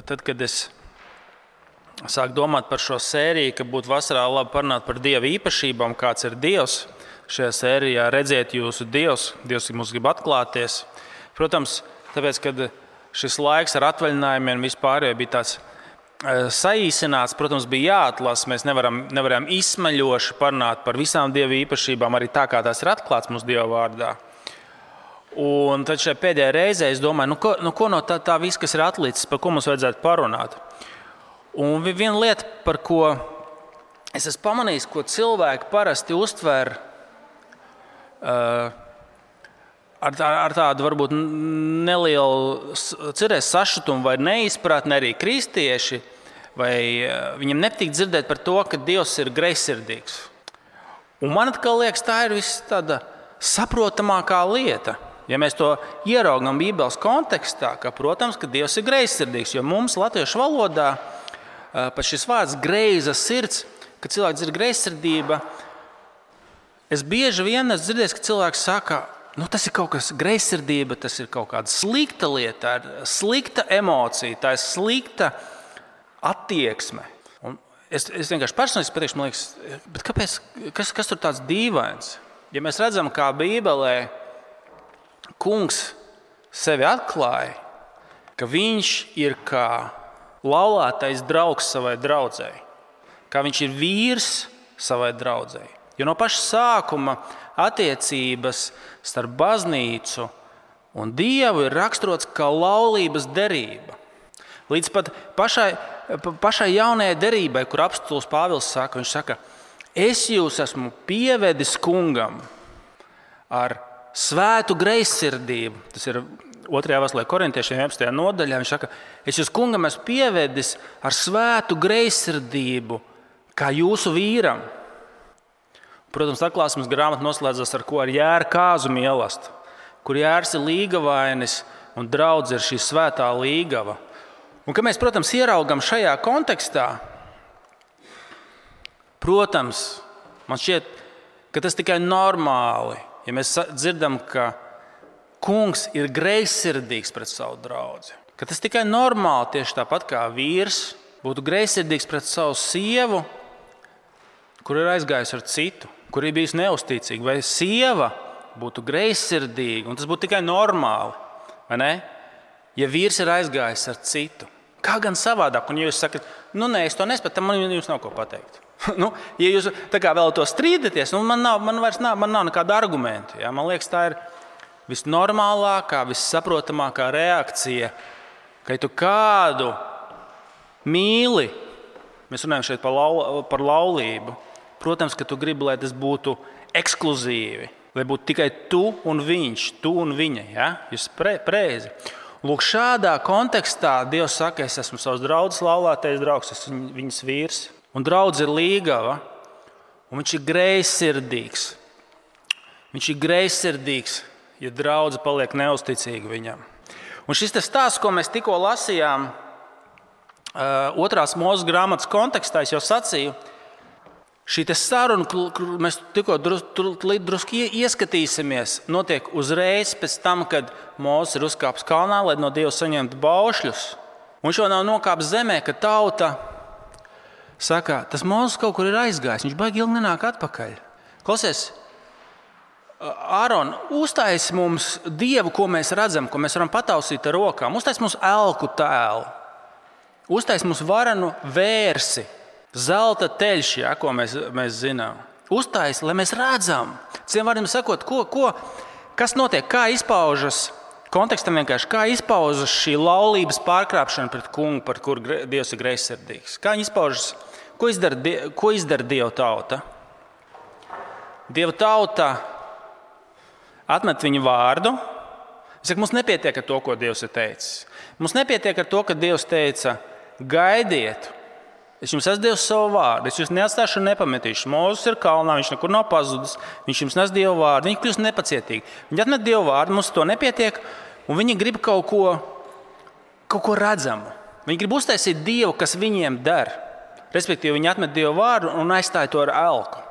tad, kad es sāku domāt par šo sēriju, ka būtu vasarā labi parunāt par Dieva īpašībām, kāds ir Dievs. Šajā sērijā redzēt jūsu Dievs, Dievs mums grib atklāties. Protams, tāpēc, kad šis laiks ar atvaļinājumiem vispār bija tāds eh, saīsināts, protams, bija jāatlasa. Mēs nevaram, nevaram izsmeļoši parunāt par visām Dieva īpašībām, arī tā kā tās ir atklātas mūsu Dieva vārdā. Un tad šajā pēdējā reizē es domāju, nu, ko, nu, ko no tā, tā viss, kas ir atlicis, par ko mums vajadzētu parunāt. Un viena lieta, par ko es esmu pamanījis, ko cilvēki parasti uztver uh, ar, tā, ar tādu varbūt nelielu cerēs sašutumu vai neizpratni arī kristieši, vai uh, viņiem nepatīk dzirdēt par to, ka Dievs ir greizsirdīgs. Un man liekas, tā ir viss tāda saprotamākā lieta. Ja mēs to ieraugām Bībeles kontekstā, ka, protams, ka Dievs ir greizsirdīgs, jo mums latviešu valodā pat šis vārds greiza sirds, kad cilvēks dzird greizsirdība, es bieži vien esmu dzirdējis, ka cilvēks saka, nu, tas ir kaut kas greizsirdība, tas ir kaut kāda slikta lieta, tā ir slikta emocija, tā ir slikta attieksme. Un es, es vienkārši personīgi pateikšu, liekas, kāpēc, kas, kas tur tāds dīvains? Ja mēs redzam, kā Bībelē kungs sevi atklāja, ka viņš ir kā laulātais draugs savai draudzēji, kā viņš ir vīrs savai draudzēji. Jo no paša sākuma attiecības starp baznīcu un dievu ir raksturots kā laulības derība. Līdz pat pašai, pašai jaunajai derībai, kur apstults Pāvils saka, viņš saka, es jūs esmu pievedis kungam ar svētu greizsirdību. Tas ir 2. vēstulē, korintiešiem 11. nodaļā. Viņš saka, es jūs kungam esmu pievedis ar svētu greizsirdību, kā jūsu vīram. Protams, atklāsmes grāmata noslēdzas ar ko ar jēra kāzu mīlestību, kur jērs ir līgavainis un draudz ir šī svētā līgava. Un, mēs, protams, ieraugam šajā kontekstā, protams, man šķiet, ka tas tikai normāli ja mēs dzirdam, ka kungs ir greizsirdīgs pret savu draugu, ka tas tikai normāli, tieši tāpat kā vīrs būtu greizsirdīgs pret savu sievu, kur ir aizgājis ar citu, kur ir bijis neusticīga, vai sieva būtu greizsirdīga, un tas būtu tikai normāli. Ja vīrs ir aizgājis ar citu, kā gan savādāk, un ja jūs sakat, nu nē, es to nespēju, tad man jums nav ko pateikt. nu, ja jūs vēlaties strīdēties, nu, man, nav, man vairs nav, man nav nekāda argumenta. Ja? Man liekas, tā ir visnormālākā, vissaprotamākā reakcija, ka ja tu kādu mīli. Mēs runājam šeit par, lau, par laulību. Protams, ka tu gribi, lai tas būtu ekskluzīvi, lai būtu tikai tu un viņš, tu un viņa. Ja? Jūs preizi. Lūk, šādā kontekstā Dievs saka, es esmu savs draugs, laulātais draugs, es esmu viņas vīrs. Un draugs ir līgava, un viņš ir greizsirdīgs. Viņš ir greizsirdīgs, ja draugs paliek neusticīga viņam. Un šis stāsts, ko mēs tikko lasījām, otrās mūža grāmatas kontekstā, jau sacīju, šī saruna, kur mēs tikko drusku drus, ieskatīsimies, notiek uzreiz pēc tam, kad Mozus ir uzkāpis kalnā, lai no Dieva saņemtu baušļus. Viņš jau nav nokāpis zemē, ka tauta saka, tas mūzis kaut kur ir aizgājis, viņš baigi ilgi nenāk atpakaļ. Klausies, Āron, uztais mums dievu, ko mēs redzam, ko mēs varam patausīt ar rokām. Uztais mums elku tēlu, uztais mums varenu vērsi, zelta teļš, ja, ko mēs, mēs zinām. Uztais, lai mēs redzam, citiem vārdiem sakot, ko, ko, kas notiek, kā izpaužas. Kontekstam vienkārši kā izpaužas šī laulības pārkāpšana pret kungu, par kuru Dievs ir greizsirdīgs. Kā viņa izpaužas Ko izdara, ko izdara Dieva tauta? Dieva tauta atmet viņu vārdu. Saku, mums nepietiek ar to, ko Dievs ir teicis. Mums nepietiek ar to, ka Dievs teica, gaidiet, es jums esmu devis savu vārdu, es jūs neatstāšu un nepametīšu. Mūzis ir kalnā, viņš nekur nav pazudis, viņš jums nes Dieva vārdu, viņi kļūst nepacietīgi. Viņi atmet Dieva vārdu, mums to nepietiek, un viņi grib kaut ko, kaut ko redzamu. Viņi grib uztaisīt Dievu, kas viņiem der. Respektīvi, viņi atmet Dievu vārdu un aizstāja to ar elku.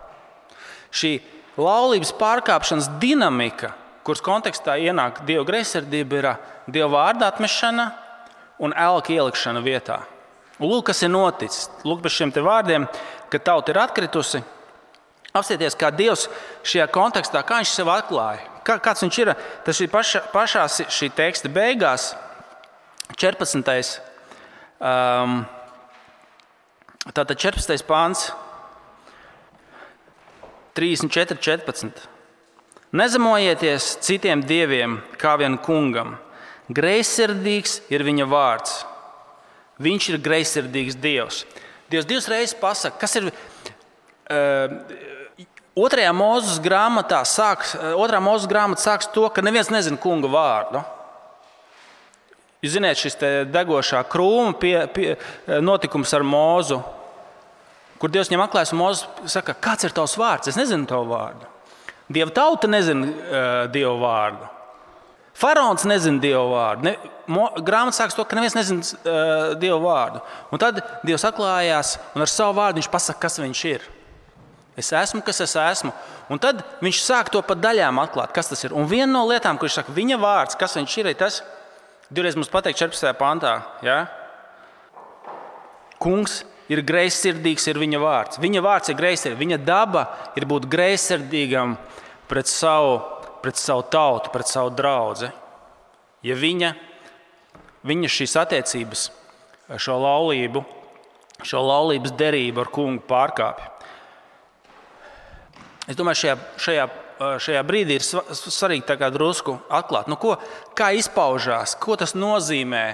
Šī laulības pārkāpšanas dinamika, kuras kontekstā ienāk Dieva greizsirdība, ir Dieva vārda atmešana un elka ielikšana vietā. Un lūk, kas ir noticis. Lūk, bez šiem vārdiem, kad tauta ir atkritusi. Apsieties, kā Dievs šajā kontekstā, kā viņš sev atklāja. Kā, kāds viņš ir? Tas ir paša, pašā šī teksta beigās, 14. Um, tātad 14. pāns, 34, 14. Nezemojieties citiem dieviem kā vien kungam. Greizsirdīgs ir viņa vārds. Viņš ir greizsirdīgs dievs. Dievs divas reizes pasakā, kas ir. Uh, Otrajā mūzes grāmatā sāks, otrā mūzes grāmata sāks to, ka neviens nezina kunga vārdu. Jūs zināt, šis degošā krūma pie, pie, notikums ar mūzu, kur Dievs atklājas un mūzes saka, kāds ir tavs vārds? Es nezinu tavu vārdu. Dieva tauta nezina uh, Dieva vārdu. Faraons nezina Dieva vārdu. Ne, Grāmatā sākas to, ka neviens nezina uh, Dieva vārdu. Un tad Dievs atklājās un ar savu vārdu viņš pasaka, kas viņš ir. Es esmu, kas es esmu. Un tad viņš sāk to pa daļām atklāt, kas tas ir. Un viena no lietām, ko viņš saka, viņa vārds, kas viņš ir, ir tas, divreiz mums pateikt 14. pantā. Ja? Kungs ir greizsirdīgs, ir viņa vārds. Viņa vārds ir greizsirdīgs, viņa daba ir būt greizsirdīgam pret savu, pret savu tautu, pret savu draugu. Ja viņa, viņa šīs attiecības, šo laulību, šo laulības derību ar kungu pārkāpja. Es domāju, šajā, šajā, šajā brīdī ir svarīgi drusku atklāt, nu, ko, kā izpaužās, ko tas nozīmē,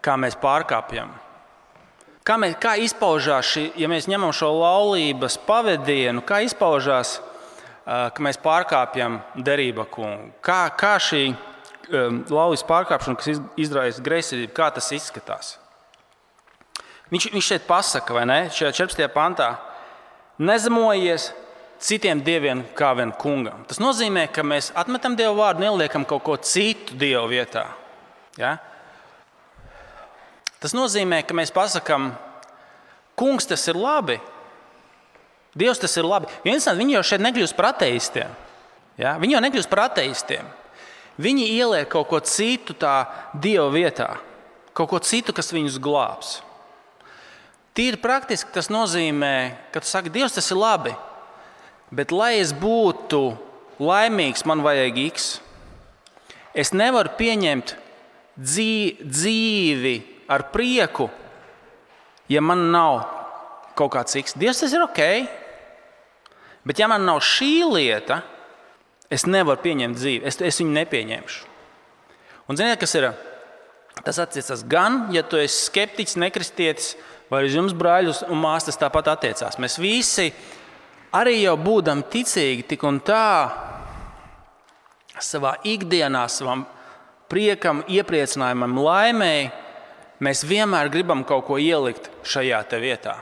kā mēs pārkāpjam. Kā, mēs, kā izpaužās šī, ja mēs ņemam šo laulības pavadienu, kā izpaužās, ka mēs pārkāpjam derību kungu? Kā, kā šī laulības pārkāpšana, kas izraisa greizsirdību, kā tas izskatās? Viņš, viņš šeit pasaka, vai ne? Šajā 14. pantā nezemojies citiem dieviem kā vien kungam. Tas nozīmē, ka mēs atmetam dievu vārdu un ieliekam kaut ko citu dievu vietā. Ja? Tas nozīmē, ka mēs pasakām, kungs, tas ir labi. Dievs, tas ir labi. Viens no viņiem jau šeit nekļūst par ateistiem. Ja? Viņi jau nekļūst par ateistiem. Viņi ieliek kaut ko citu tā Dieva vietā, kaut ko citu, kas viņus glābs. Tīri praktiski tas nozīmē, ka tu saki, Dievs, tas ir labi, bet lai es būtu laimīgs, man vajag X. Es nevaru pieņemt dzīvi ar prieku, ja man nav kaut kāds ciks. Dievs, tas ir ok. Bet ja man nav šī lieta, es nevaru pieņemt dzīvi. Es, es viņu nepieņemšu. Un ziniet, kas ir? Tas attiecas gan, ja tu esi skeptiķis, nekristietis, vai uz jums, brāļus un māsas, tāpat attiecās. Mēs visi, arī jau būdam ticīgi, tik un tā savā ikdienā, savam priekam, iepriecinājumam, laimēji, Mēs vienmēr gribam kaut ko ielikt šajā vietā.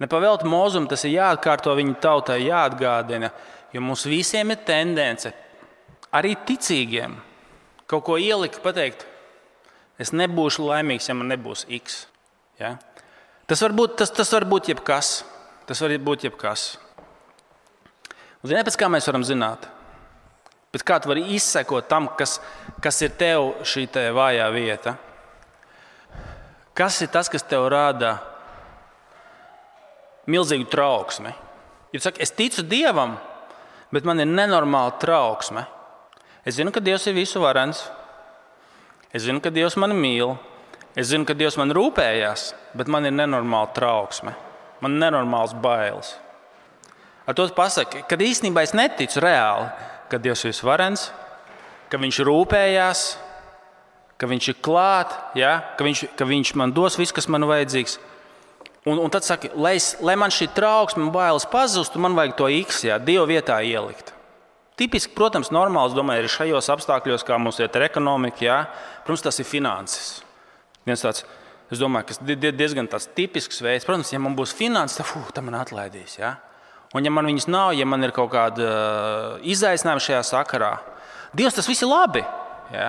Nepavēlti mūzum tas ir jāatkārto viņa tautai, jāatgādina, jo mums visiem ir tendence, arī ticīgiem, kaut ko ielikt, pateikt, es nebūšu laimīgs, ja man nebūs X. Ja? Tas, var būt, tas, tas var būt jebkas. Tas var būt jebkas. Ziniet, pēc kā mēs varam zināt? Bet kā tu vari izsekot tam, kas, kas ir tev šī te vājā vieta? Kas ir tas, kas tev rada milzīgu trauksmi? Ja saka, es ticu Dievam, bet man ir nenormāla trauksme. Es zinu, ka Dievs ir visu varens. Es zinu, ka Dievs mani mīl. Es zinu, ka Dievs man rūpējās, bet man ir nenormāla trauksme. Man ir nenormāls bailes. Ar to pasakot, ka īstenībā es neticu reāli, ka Dievs ir visvarens, ka Viņš rūpējās, ka viņš ir klāt, ja? ka, viņš, ka viņš man dos visu, kas man vajadzīgs. Un, un tad saka, lai, es, lai man šī trauksme bailes pazustu, man vajag to X, ja, Dieva vietā ielikt. Tipiski, protams, normāls, domāju, ir šajos apstākļos, kā mums ir ekonomika, ja? protams, tas ir finanses. Viens tāds, es domāju, kas ir diezgan tipisks veids. Protams, ja man būs finanses, tad, tad man atlaidīs. Ja? Un, ja man viņas nav, ja man ir kaut kāda uh, izaicinājuma šajā sakarā, Dievs, tas viss ir labi. Ja?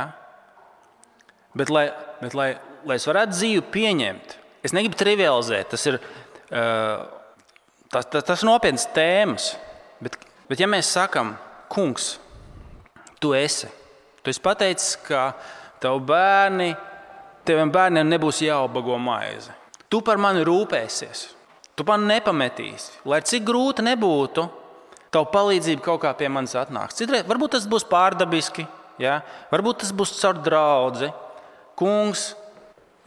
Bet, lai, bet lai, lai es varētu dzīvi pieņemt, es negribu trivializēt. Tas ir, uh, tas, tas, tas ir nopietns tēmas. Bet, bet ja mēs sakām, kungs, tu esi, tu esi pateicis, ka tavi bērni teviem bērniem nebūs jāubago maize. Tu par mani rūpēsies, tu man nepametīsi. Lai cik grūti nebūtu, tava palīdzība kaut kā pie manis atnāks. Citreiz varbūt tas būs pārdabiski, ja? varbūt tas būs caur draugu. Kungs,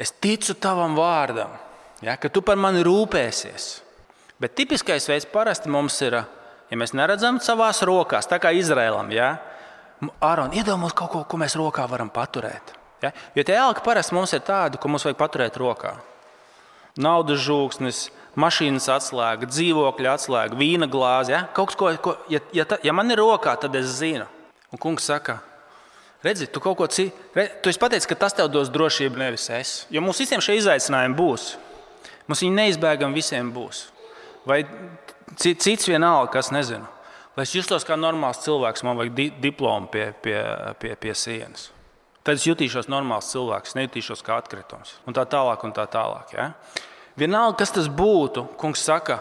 es ticu tavam vārdam, ja? ka tu par mani rūpēsies. Bet tipiskais veids parasti mums ir, ja mēs neredzam savās rokās, tā kā Izrēlam. Ja? Āron, iedomājieties kaut ko, ko mēs rokā varam paturēt. Ja? Jo tie elki parasti mums ir tādi, ko mums vajag paturēt rokā. Naudas žūksnis, mašīnas atslēga, dzīvokļa atslēga, vīna glāze. Ja? Kaut ko, ko ja, ja, ta, ja man ir rokā, tad es zinu. Un kungs saka, redzi, tu kaut ko citu. Tu esi pateicis, ka tas tev dos drošību, nevis es. Jo mums visiem šie izaicinājumi būs. Mums viņi neizbēgami visiem būs. Vai cits vienalga, kas nezinu. Lai es justos kā normāls cilvēks, man vajag di diplomu pie, pie, pie, pie sienas. Tad es jutīšos normāls cilvēks, nejutīšos kā atkritums. Un tā tālāk, un tā tālāk. Ja? Vienalga, kas tas būtu, kungs saka,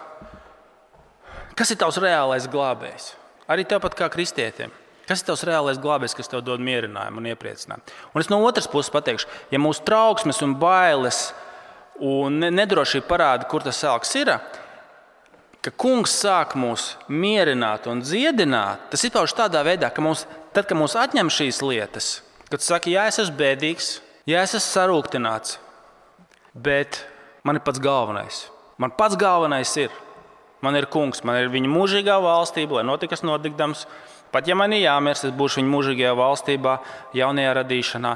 kas ir tavs reālais glābējs? Arī tāpat kā kristietim. Kas ir tavs reālais glābējs, kas tev dod mierinājumu un iepriecinājumu? Un es no otras puses pateikšu, ja mūsu trauksmes un bailes un nedrošība parāda, kur tas elks ir, ka kungs sāk mūs mierināt un dziedināt, tas izpaužas tādā veidā, ka mums, tad, kad mums atņem šīs lietas, kad saka, jā, es esmu bēdīgs, jā, es esmu sarūktināts, bet man ir pats galvenais. Man pats galvenais ir, man ir kungs, man ir viņa mūžīgā valstība, lai notikas notikdams. Pat ja man ir jāmirs, es būšu viņa mūžīgajā valstībā, jaunajā radīšanā.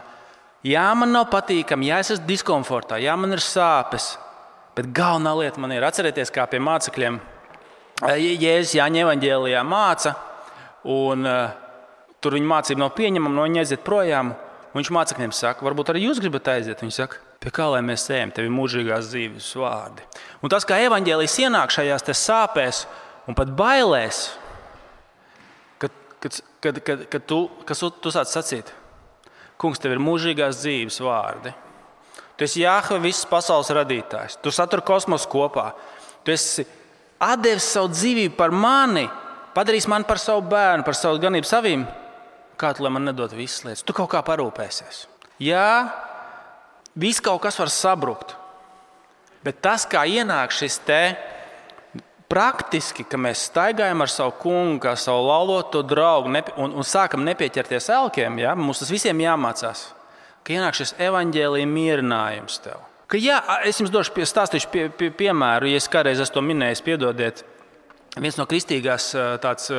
Jā, man nav patīkami, jā, es esmu diskomfortā, jā, man ir sāpes. Bet galvenā lieta man ir atcerēties, kā pie mācekļiem Jēzus Jāņa evanģēlijā māca, un uh, tur viņa mācība nav pieņemama, no viņa aiziet projām. Viņš mācekļiem saka, varbūt arī jūs gribat aiziet. Viņi saka, pie kā lai mēs ejam, tev ir mūžīgās dzīves vārdi. Un tas, kā evanģēlijas ienāk šajās sāpēs un pat bailēs, kad, kad, kad, kad, kad tu, tu, tu sāc sacīt, kungs, tev ir mūžīgās dzīves vārdi. Tu esi Jāhve, visas pasaules radītājs. Tu saturi kosmosu kopā. Tu esi devis savu dzīvību par mani, padarīs mani par savu bērnu, par savu ganību saviem, kā tu man nedod visas lietas? Tu kaut kā parūpēsies. Jā, viss kaut kas var sabrukt. Bet tas, kā ienāk šis te praktiski, ka mēs staigājam ar savu kungu, kā savu lauloto draugu un, un sākam nepieķerties elkiem, ja? mums tas visiem jāmācās. Ka ienāk šis evaņģēlīja mierinājums tev. Ka, jā, es jums došu pie, stāstīšu pie, pie, piemēru, ja es kādreiz esmu to minējis, piedodiet. Viens no kristīgās tāds,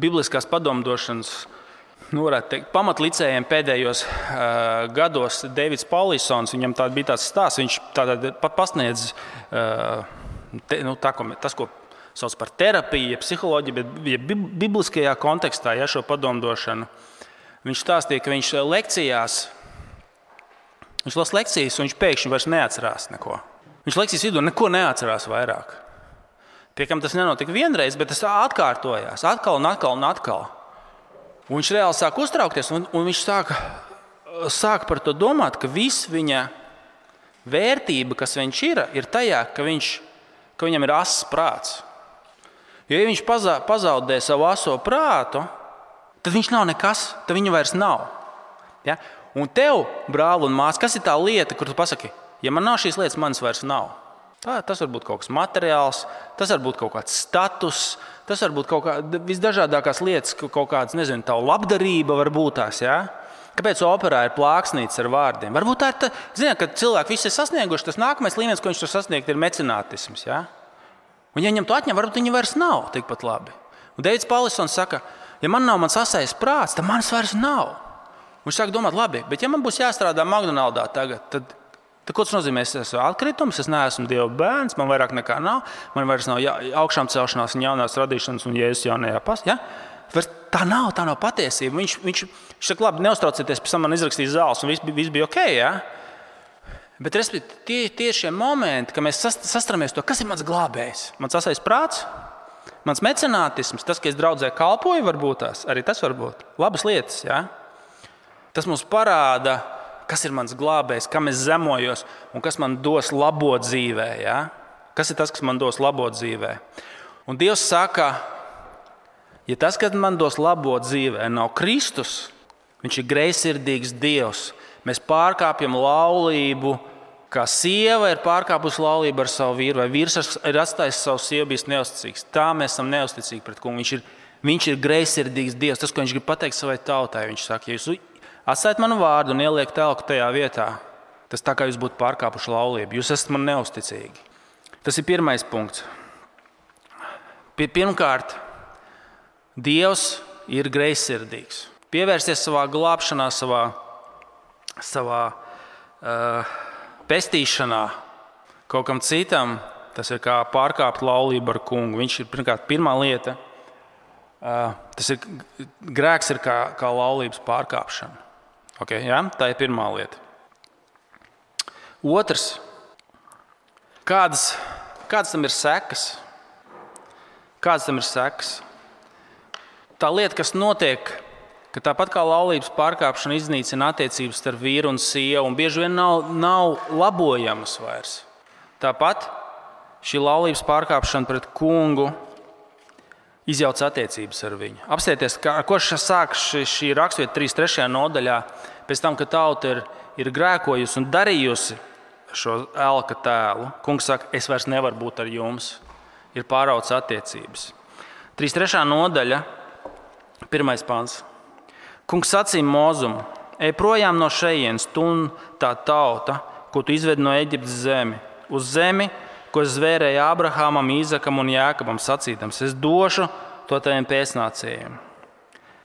bibliskās padomdošanas nu, teikt, pamatlicējiem pēdējos uh, gados Deivids Paulisons, viņam tā bija tāds stāsts, viņš tātad pasniedz uh, te, nu, tā, ko, tas, ko sauc par terapiju, ja psiholoģiju, bet ja bibliskajā kontekstā, ja šo padomdošanu. Viņš stāstīja, ka viņš lekcijās Viņš lasa lekcijas, un viņš pēkšņi vairs neatcerās neko. Viņš lekcijas vidū neko neatcerās vairāk. Pie kam tas nenotika vienreiz, bet tas atkārtojās atkal un atkal. Un atkal. Un viņš reāli sāk uztraukties, un, un viņš sāk, sāk par to domāt, ka viss viņa vērtība, kas viņš ir, ir tajā, ka, viņš, ka viņam ir asins prāts. Jo, ja viņš pazaudē savu aso prātu, tad viņš nav nekas, tad viņa vairs nav. Ja? Un tev, brāl un māsas, kas ir tā lieta, kur tu pasaki, ja man nav šīs lietas, manas vairs nav. Tā, tas var būt kaut kas materiāls, tas var būt kaut kāds status, tas var būt kaut kādas visdažādākās lietas, kaut kāda, nezinu, tā labdarība var būt tās. Ja? Kāpēc operā ir plāksnīts ar vārdiem? Varbūt tā ir tā, zināt, ka cilvēki visi ir sasnieguši. Tas nākamais līmenis, ko viņš tur sasniegt, ir mecenātisms. Ja? Un, ja viņam to atņem, varbūt viņi vairs nav tikpat labi. Un Deivids Palisons saka, ja man nav mans asais prāts, tad manis vairs nav. Viņš sāk domāt, labi, bet ja man būs jāstrādā McDonald's tagad, tad, tad ko tas nozīmē? Es esmu atkritums, es neesmu Dieva bērns, man vairāk nekā nav, man vairs nav jā, augšām celšanās un jaunās radīšanas un jēzus jaunajā pasā. Ja? Tā nav, tā nav patiesība. Viņš, viņš, viņš saka, labi, neuztraucieties, pēc tam man izrakstīs zāles, un viss, viss bija ok. Ja? Bet tie, ir šie momenti, kad mēs sastramies to, kas ir mans glābējs, mans asais prāts, mans mecenātisms, tas, ka es draudzē kalpoju, varbūt tās arī tas var būt labas lietas. Ja? Tas mums parāda, kas ir mans glābējs, kam es zemojos un kas man dos labo dzīvē. Ja? Kas ir tas, kas man dos labo dzīvē? Un Dievs saka, ja tas, kas man dos labo dzīvē, nav Kristus, viņš ir greizsirdīgs Dievs. Mēs pārkāpjam laulību, kā sieva ir pārkāpusi laulību ar savu vīru, vai vīrs ir atstājis savu sievu, bijis neusticīgs. Tā mēs esam neusticīgi pret kungu. Viņš ir, viņš ir greizsirdīgs Dievs. Tas, ko viņš grib pateikt savai tautai, viņš saka, ja jūs atstājat manu vārdu un ieliek telku tajā vietā, tas tā kā jūs būtu pārkāpuši laulību. Jūs esat man neusticīgi. Tas ir pirmais punkts. Pirmkārt, Dievs ir greizsirdīgs. Pievērsties savā glābšanā, savā, savā uh, pestīšanā kaut kam citam, tas ir kā pārkāpt laulību ar kungu. Viņš ir pirmkārt pirmā lieta. Uh, tas ir grēks, ir kā, kā laulības pārkāpšana. Okay, ja? Tā ir pirmā lieta. Otrs, kādas, kādas tam ir sekas? Kādas tam ir sekas? Tā lieta, kas notiek, ka tāpat kā laulības pārkāpšana iznīcina attiecības starp vīru un sievu, un bieži vien nav, nav labojamas vairs. Tāpat šī laulības pārkāpšana pret kungu izjauc attiecības ar viņu. Apstāties, ar ko sākas šī, šī raksturvieta 3.3. nodaļā, pēc tam, kad tauta ir, ir grēkojusi un darījusi šo elka tēlu. Kungs saka, es vairs nevaru būt ar jums ir pāraudzes attiecības. 3.3. nodaļa, 1. pāns. Kungs sacīja Mozum, ej projām no šejienes, tu tā tauta, ko tu izvedi no Eģiptes zemi, uz zemi, ko es zvērēju Abrahamam, Īzakam un Jākabam, sacīdams, es došu to taviem pēcnācējiem.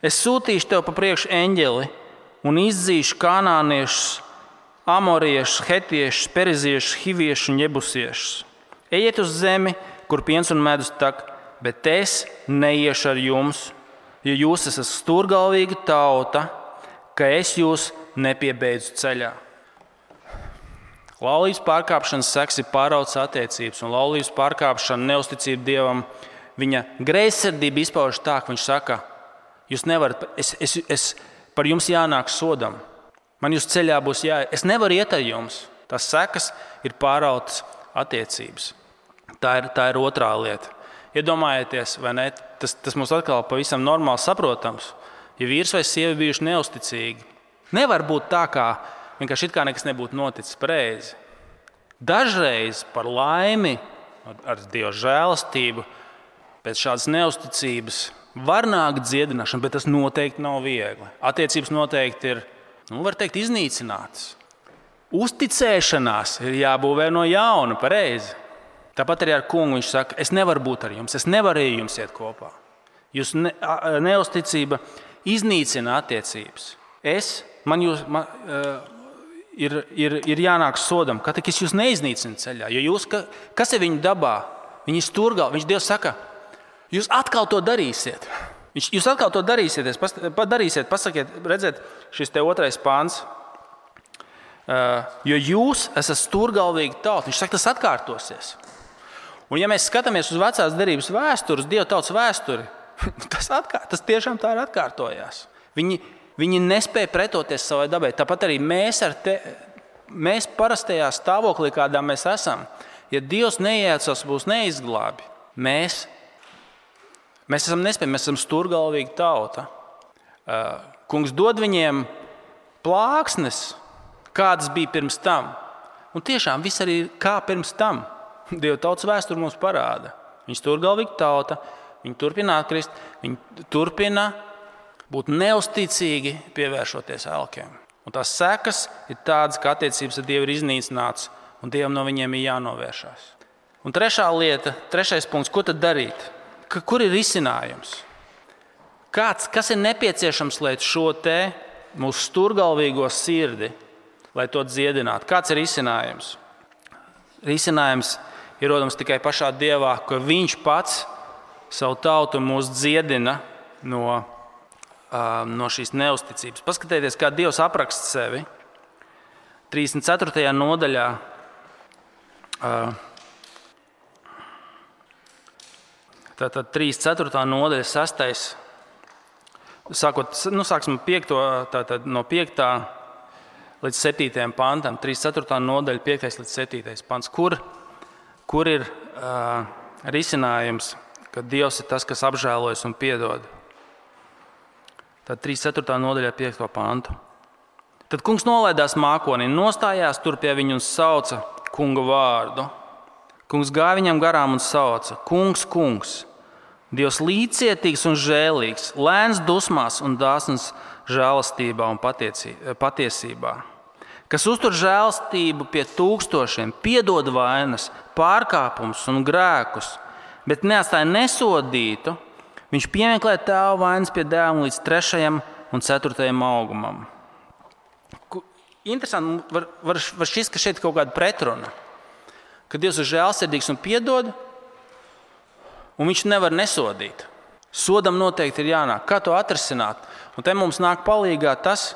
Es sūtīšu tev pa priekšu eņģeli un izdzīšu kanāniešus, amoriešus, hetiešus, periziešus, hiviešus un jebusiešus. Ejiet uz zemi, kur piens un medus tek, bet es neiešu ar jums, jo jūs esat stūrgalvīga tauta, ka es jūs nepiebeidzu ceļā. Laulības pārkāpšanas seks ir pāraudzes attiecības, un laulības pārkāpšana, neusticība dievam, viņa greizsirdība izpaužas tā, ka viņš saka, jūs nevarat, es, es, es par jums jānāk sodam. Man jūs ceļā būs jāiet. Es nevaru iet ar jums. Tas sekas ir pāraudzes attiecības. Tā ir, tā ir otrā lieta. Iedomājieties, vai ne? Tas, tas mums atkal pavisam normāli saprotams. Ja vīrs vai sieva ir bijuši neusticīgi, nevar būt tā, kā vienkārši it kā nekas nebūtu noticis pareizi. Dažreiz par laimi, ar Dieva žēlastību, pēc šādas neusticības var nākt dziedināšana, bet tas noteikti nav viegli. Attiecības noteikti ir, nu, var teikt, iznīcinātas. Uzticēšanās ir jābūvē no jauna, pareizi. Tāpat arī ar kungu viņš saka, es nevaru būt ar jums, es nevaru ar jums iet kopā. Jūs ne, neusticība iznīcina attiecības. Es, man jūs, man, uh, ir, ir, ir jānāk sodam, ka es jūs neiznīcinu ceļā. Jo jūs, ka, kas ir viņa dabā? Viņa stūrgalva. Viņš Dievs saka, jūs atkal to darīsiet. Viņš, jūs atkal to darīsiet, pas, darīsiet pasakiet, redziet, šis te otrais pāns. Uh, jo jūs esat stūrgalvīgi tauta. Viņš saka, tas atkārtosies. Un, ja mēs skatāmies uz vecās derības vēsturi, uz Dieva tautas vēsturi, tas, atkār, tas tiešām tā ir atkārtojās. Viņi, viņi nespēja pretoties savai dabai. Tāpat arī mēs, te, mēs parastajā stāvoklī, kādā mēs esam, ja Dievs neiejaucas, būs neizglābi. Mēs, mēs esam nespējīgi, mēs esam stūrgalvīgi tauta. Kungs dod viņiem plāksnes, kādas bija pirms tam. Un tiešām viss arī kā pirms tam. Dieva tautas vēsture mums parāda. Viņi stūrgalvīgi tauta, viņi turpina atkrist, viņi turpina būt neusticīgi, pievēršoties elkiem. Un tās sekas ir tādas, ka attiecības ar Dievu ir iznīcināts, un Dievam no viņiem ir jānovēršās. Un trešā lieta, trešais punkts, ko tad darīt? Ka, kur ir risinājums? Kāds, kas ir nepieciešams, lai šo te mūsu stūrgalvīgo sirdi, lai to dziedinātu? Kāds ir risinājums? Risinājums ir rodams tikai pašā Dievā, ka Viņš pats savu tautu mūs dziedina no, no šīs neusticības. Paskatieties, kā Dievs apraksta sevi 34. nodaļā. Tātad 3,4. nodaļa, 6. Sākot, nu, sāksim 5, tātad, no 5. līdz 7. pantam, 3,4. nodaļa, 5. līdz 7. pants, kur kur ir uh, risinājums, ka Dievs ir tas, kas apžēlojas un piedod. Tad 3.4. nodaļā, 5. pantu. Tad kungs nolaidās mākonī, nostājās tur pie viņa un sauca kunga vārdu. Kungs gāja viņam garām un sauca: Kungs, kungs, Dievs līdzcietīgs un žēlīgs, lēns dusmās un dāsns žēlastībā un patiesībā kas uztur žēlstību pie tūkstošiem, piedod vainas, pārkāpumus un grēkus, bet neatstāja nesodītu, viņš piemeklē tēva vainas pie dēla līdz trešajam un ceturtajam augumam. Interesanti, var, var, var šis, ka šeit ir kaut kāda pretruna. Ka Dievs ir žēlsirdīgs un piedod, un viņš nevar nesodīt. Sodam noteikti ir jānāk. Kā to atrisināt? Un te mums nāk palīdzīgā tas,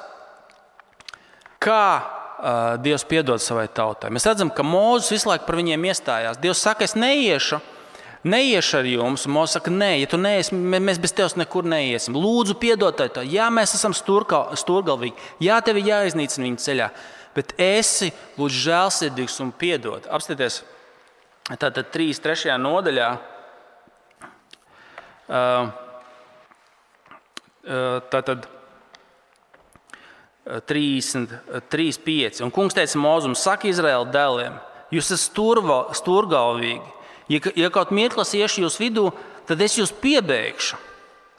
kā uh, Dievs piedod savai tautai. Mēs redzam, ka Mozus visu laiku par viņiem iestājās. Dievs saka, es neiešu, neiešu ar jums. Mozus saka, nē, ja tu neesi, mēs bez tevis nekur neiesim. Lūdzu, piedod tai. Jā, mēs esam stūrgalvīgi. Jā, tev ir jāiznīcina viņa ceļā. Bet esi lūdzu žēlsirdīgs un piedod. Apstāties tātad 3. 3. nodaļā. Tātad 3,5. Un kungs teica Mozum, saka Izraēla dēliem, jūs esat stūrgalvīgi. Ja, ja kaut mirklis iešu jūs vidū, tad es jūs piebeigšu.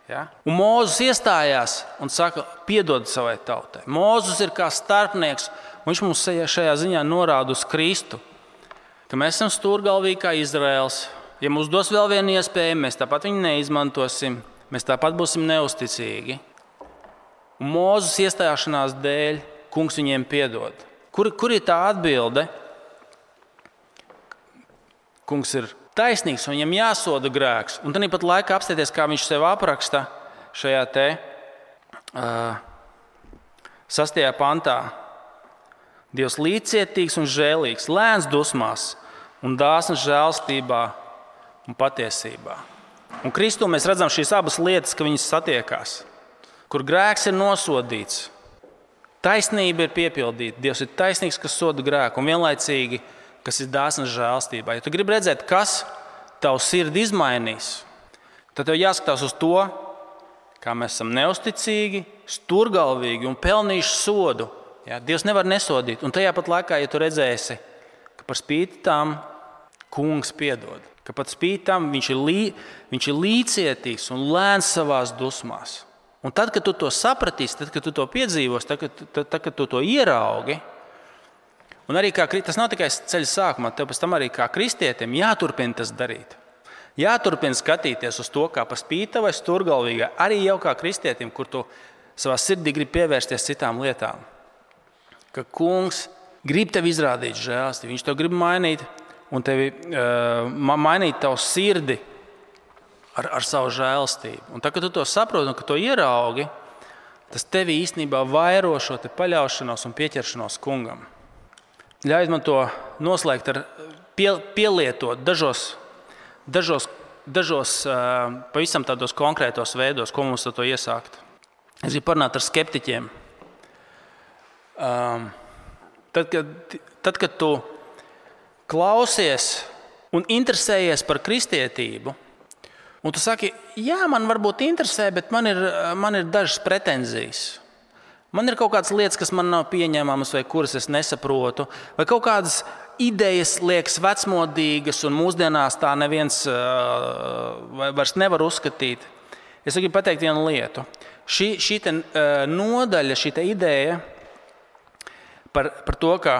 Ja? Un Mozus iestājās un saka, piedod savai tautai. Mozus ir kā starpnieks, un viņš mums šajā ziņā norāda uz Kristu. Ka mēs esam stūrgalvīgi kā Izraels. Ja mums dos vēl vienu iespēju, mēs tāpat viņu neizmantosim, mēs tāpat būsim neusticīgi. Un Mūzes iestāšanās dēļ kungs viņiem piedod. Kur, kur ir tā atbilde? Kungs ir taisnīgs un viņam jāsoda grēks. Un tad pat laikā apstāties, kā viņš sev apraksta šajā te, uh, sastajā pantā. Dievs līdzcietīgs un žēlīgs, lēns dusmās un dāsns žēlstībā un patiesībā. Un Kristū mēs redzam šīs abas lietas, ka viņas satiekās kur grēks ir nosodīts. Taisnība ir piepildīta. Dievs ir taisnīgs, kas soda grēku, un vienlaicīgi, kas ir dāsns žēlstībā. Ja tu gribi redzēt, kas tavu sirdi izmainīs, tad tev jāskatās uz to, kā mēs esam neusticīgi, stūrgalvīgi un pelnījuši sodu. Ja? Dievs nevar nesodīt. Un tajā pat laikā, ja tu redzēsi, ka par spīti tam kungs piedod, ka pat spīti tam viņš ir, lī, viņš ir līdzcietīgs un lēns savā dusmās. Un tad, kad tu to sapratīsi, tad, kad tu to piedzīvosi, tad, tad, tad, tad kad tu to ieraugi, un arī kā, tas nav tikai ceļa sākumā, tev pēc tam arī kā kristietim jāturpina tas darīt. Jāturpina skatīties uz to, kā pa spīta vai stūrgalvīgā, arī jau kā kristietim, kur tu savā sirdī gribi pievērsties citām lietām. Ka kungs grib tev izrādīt žēlstību, viņš tev grib mainīt un tevi, uh, mainīt tavu sirdi ar, ar savu žēlstību. Un tad, kad tu to saproti un to ieraugi, tas tev īstenībā vairo šo paļaušanos un pieķeršanos kungam. Ļauj man to noslēgt ar pie, pielietot dažos, dažos, dažos pavisam tādos konkrētos veidos, ko mums ar to iesākt. Es gribu parunāt ar skeptiķiem. Um, tad, kad, tad, kad tu klausies un interesējies par kristietību, Un tu saki, jā, man varbūt interesē, bet man ir, man ir dažas pretenzijas. Man ir kaut kādas lietas, kas man nav pieņemamas, vai kuras es nesaprotu, vai kaut kādas idejas liekas vecmodīgas, un mūsdienās tā neviens uh, vairs nevar uzskatīt. Es gribu pateikt vienu lietu. Šī, šī te, uh, nodaļa, šī ideja par, par to, ka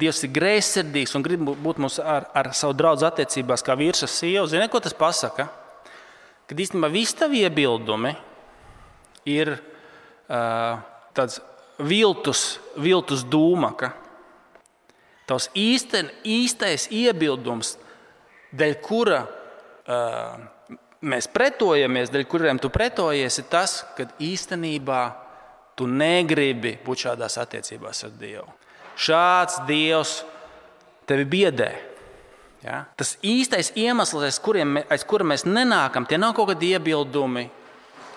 Dievs ir greizsirdīgs un grib būt mums ar, ar savu draugu attiecībās, kā vīrs ar sievu, zini, ko tas pasaka? kad īstenībā visi tavi iebildumi ir uh, tāds viltus, viltus dūmaka. Tavs īsten, īstais iebildums, dēļ kura uh, mēs pretojamies, dēļ kuriem tu pretojies, ir tas, ka īstenībā tu negribi būt šādās attiecībās ar Dievu. Šāds Dievs tevi biedē. Ja? Tas īstais iemesls, aiz, kuriem, aiz kura mēs nenākam, tie nav kaut kādi iebildumi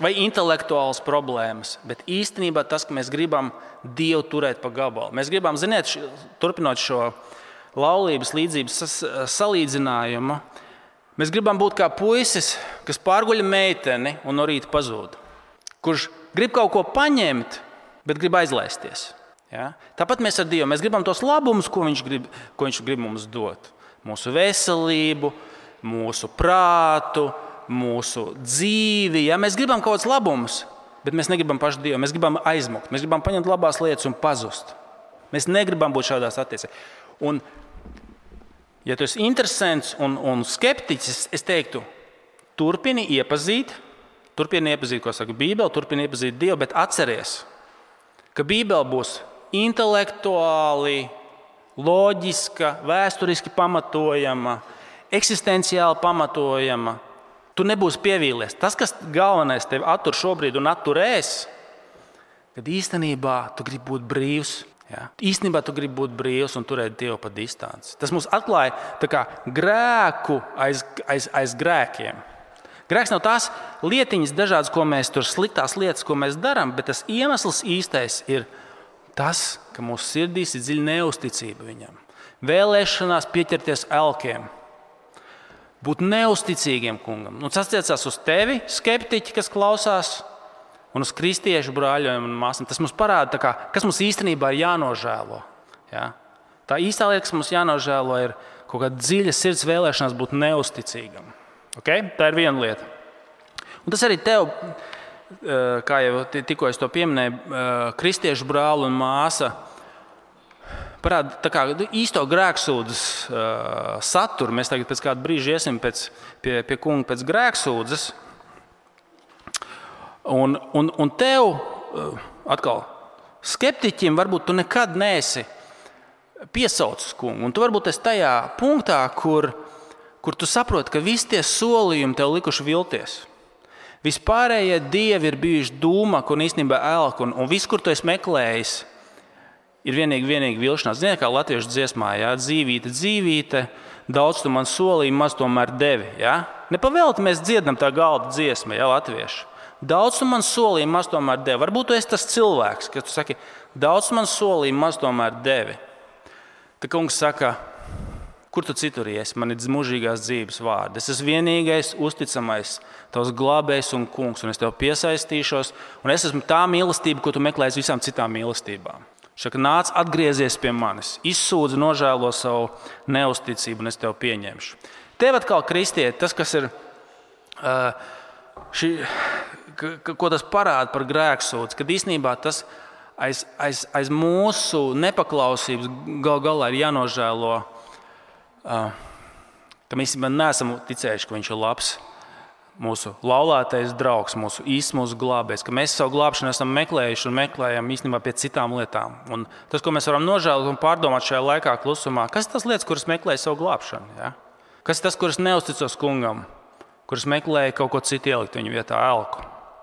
vai intelektuāls problēmas, bet īstenībā tas, ka mēs gribam Dievu turēt pa gabalu. Mēs gribam, ziniet, turpinot šo laulības līdzības salīdzinājumu, mēs gribam būt kā puisis, kas pārguļ meiteni un no rīta pazūd. Kurš grib kaut ko paņemt, bet grib aizlaisties. Ja? Tāpat mēs ar Dievu mēs gribam tos labumus, ko viņš, grib, ko viņš grib mums dot. Mūsu veselību, mūsu prātu, mūsu dzīvi. Ja? Mēs gribam kaut kādus labumus, bet mēs negribam pašu Dievu. Mēs gribam aizmukt, mēs gribam paņemt labās lietas un pazust. Mēs negribam būt šādās attiecībās. Un, ja tu esi interesants un, un skeptiķis, es teiktu, turpini iepazīt, turpini iepazīt, ko saka Bībele, turpini iepazīt Dievu, bet atceries, ka Bībele būs intelektuāli, loģiska, vēsturiski pamatojama, eksistenciāli pamatojama. Tu nebūsi pievīlies. Tas, kas galvenais tev attur šobrīd un atturēs, kad īstenībā tu gribi būt brīvs. Ja? Īstenībā tu gribi būt brīvs un turēt Dievu pa distanci. Tas mums atklāja kā, grēku aiz, aiz, aiz grēkiem. Grēks nav tās lietiņas, dažādas, ko mēs tur sliktās lietas, ko mēs darām, bet tas iemesls īstais ir tas, ka mūsu sirdīs ir dziļa neusticība viņam. Vēlēšanās pieķerties elkiem, būt neusticīgiem kungam. Nu, tas attiecās uz tevi, skeptiķi, kas klausās, un uz kristiešu brāļiem un māsām. Tas mums parāda, kā, kas mums īstenībā ir jānožēlo. Ja? Tā īstā lieta, kas mums jānožēlo, ir kaut kāda dziļa sirds vēlēšanās būt neusticīgam. Okay? Tā ir viena lieta. Un tas arī tev kā jau tikko es to pieminēju, eh, kristiešu brāli un māsa parāda kā, īsto grēksūdzes uh, saturu. Mēs tagad pēc kāda brīža iesim pēc, pie, pie kunga pēc grēksūdzes. Un, un, un tev, atkal, skeptiķim, varbūt tu nekad neesi piesaucis kungu. Un tu varbūt esi tajā punktā, kur, kur tu saproti, ka visi tie solījumi tev likuši vilties. Vispārējie dievi ir bijuši dūma, un īstenībā elka, un, un viss, kur tu esi meklējis, ir vienīgi, vienīgi vilšanās. Ziniet, kā latviešu dziesmā, ja? dzīvīte, dzīvīte, daudz tu man solīji, maz tomēr devi. Ja? Nepavēlti mēs dziedam tā galda dziesmu, ja latvieši. Daudz tu man solīji, maz tomēr devi. Varbūt tu esi tas cilvēks, kas saka, daudz man solīji, maz tomēr devi. Tad kungs saka, Kur tu citur iesi? Man ir mūžīgās dzīves vārdi. Es esmu vienīgais, uzticamais, tavs glābējs un kungs, un es tev piesaistīšos. Un es esmu tā mīlestība, ko tu meklē aiz visām citām mīlestībām. Šaka nāc, atgriezies pie manis, izsūdz, nožēlo savu neusticību, un es tev pieņemšu. Tev atkal kristieti, tas, kas ir. Šī, ko tas parāda par grēksūdzi, kad īstenībā tas aiz, aiz, aiz mūsu nepaklausības gal galā ir jānožēlo ka mēs īstenībā neesam ticējuši, ka viņš ir labs. Mūsu laulātais draugs, mūsu īsts, mūsu glābējs, ka mēs savu glābšanu esam meklējuši un meklējam īstenībā pie citām lietām. Un tas, ko mēs varam nožēlot un pārdomāt šajā laikā, klusumā, kas ir tas lietas, kuras meklēja savu glābšanu? Ja? Kas ir tas, kuras neusticos kungam, kuras meklēja kaut ko citu ielikt viņa vietā, elku?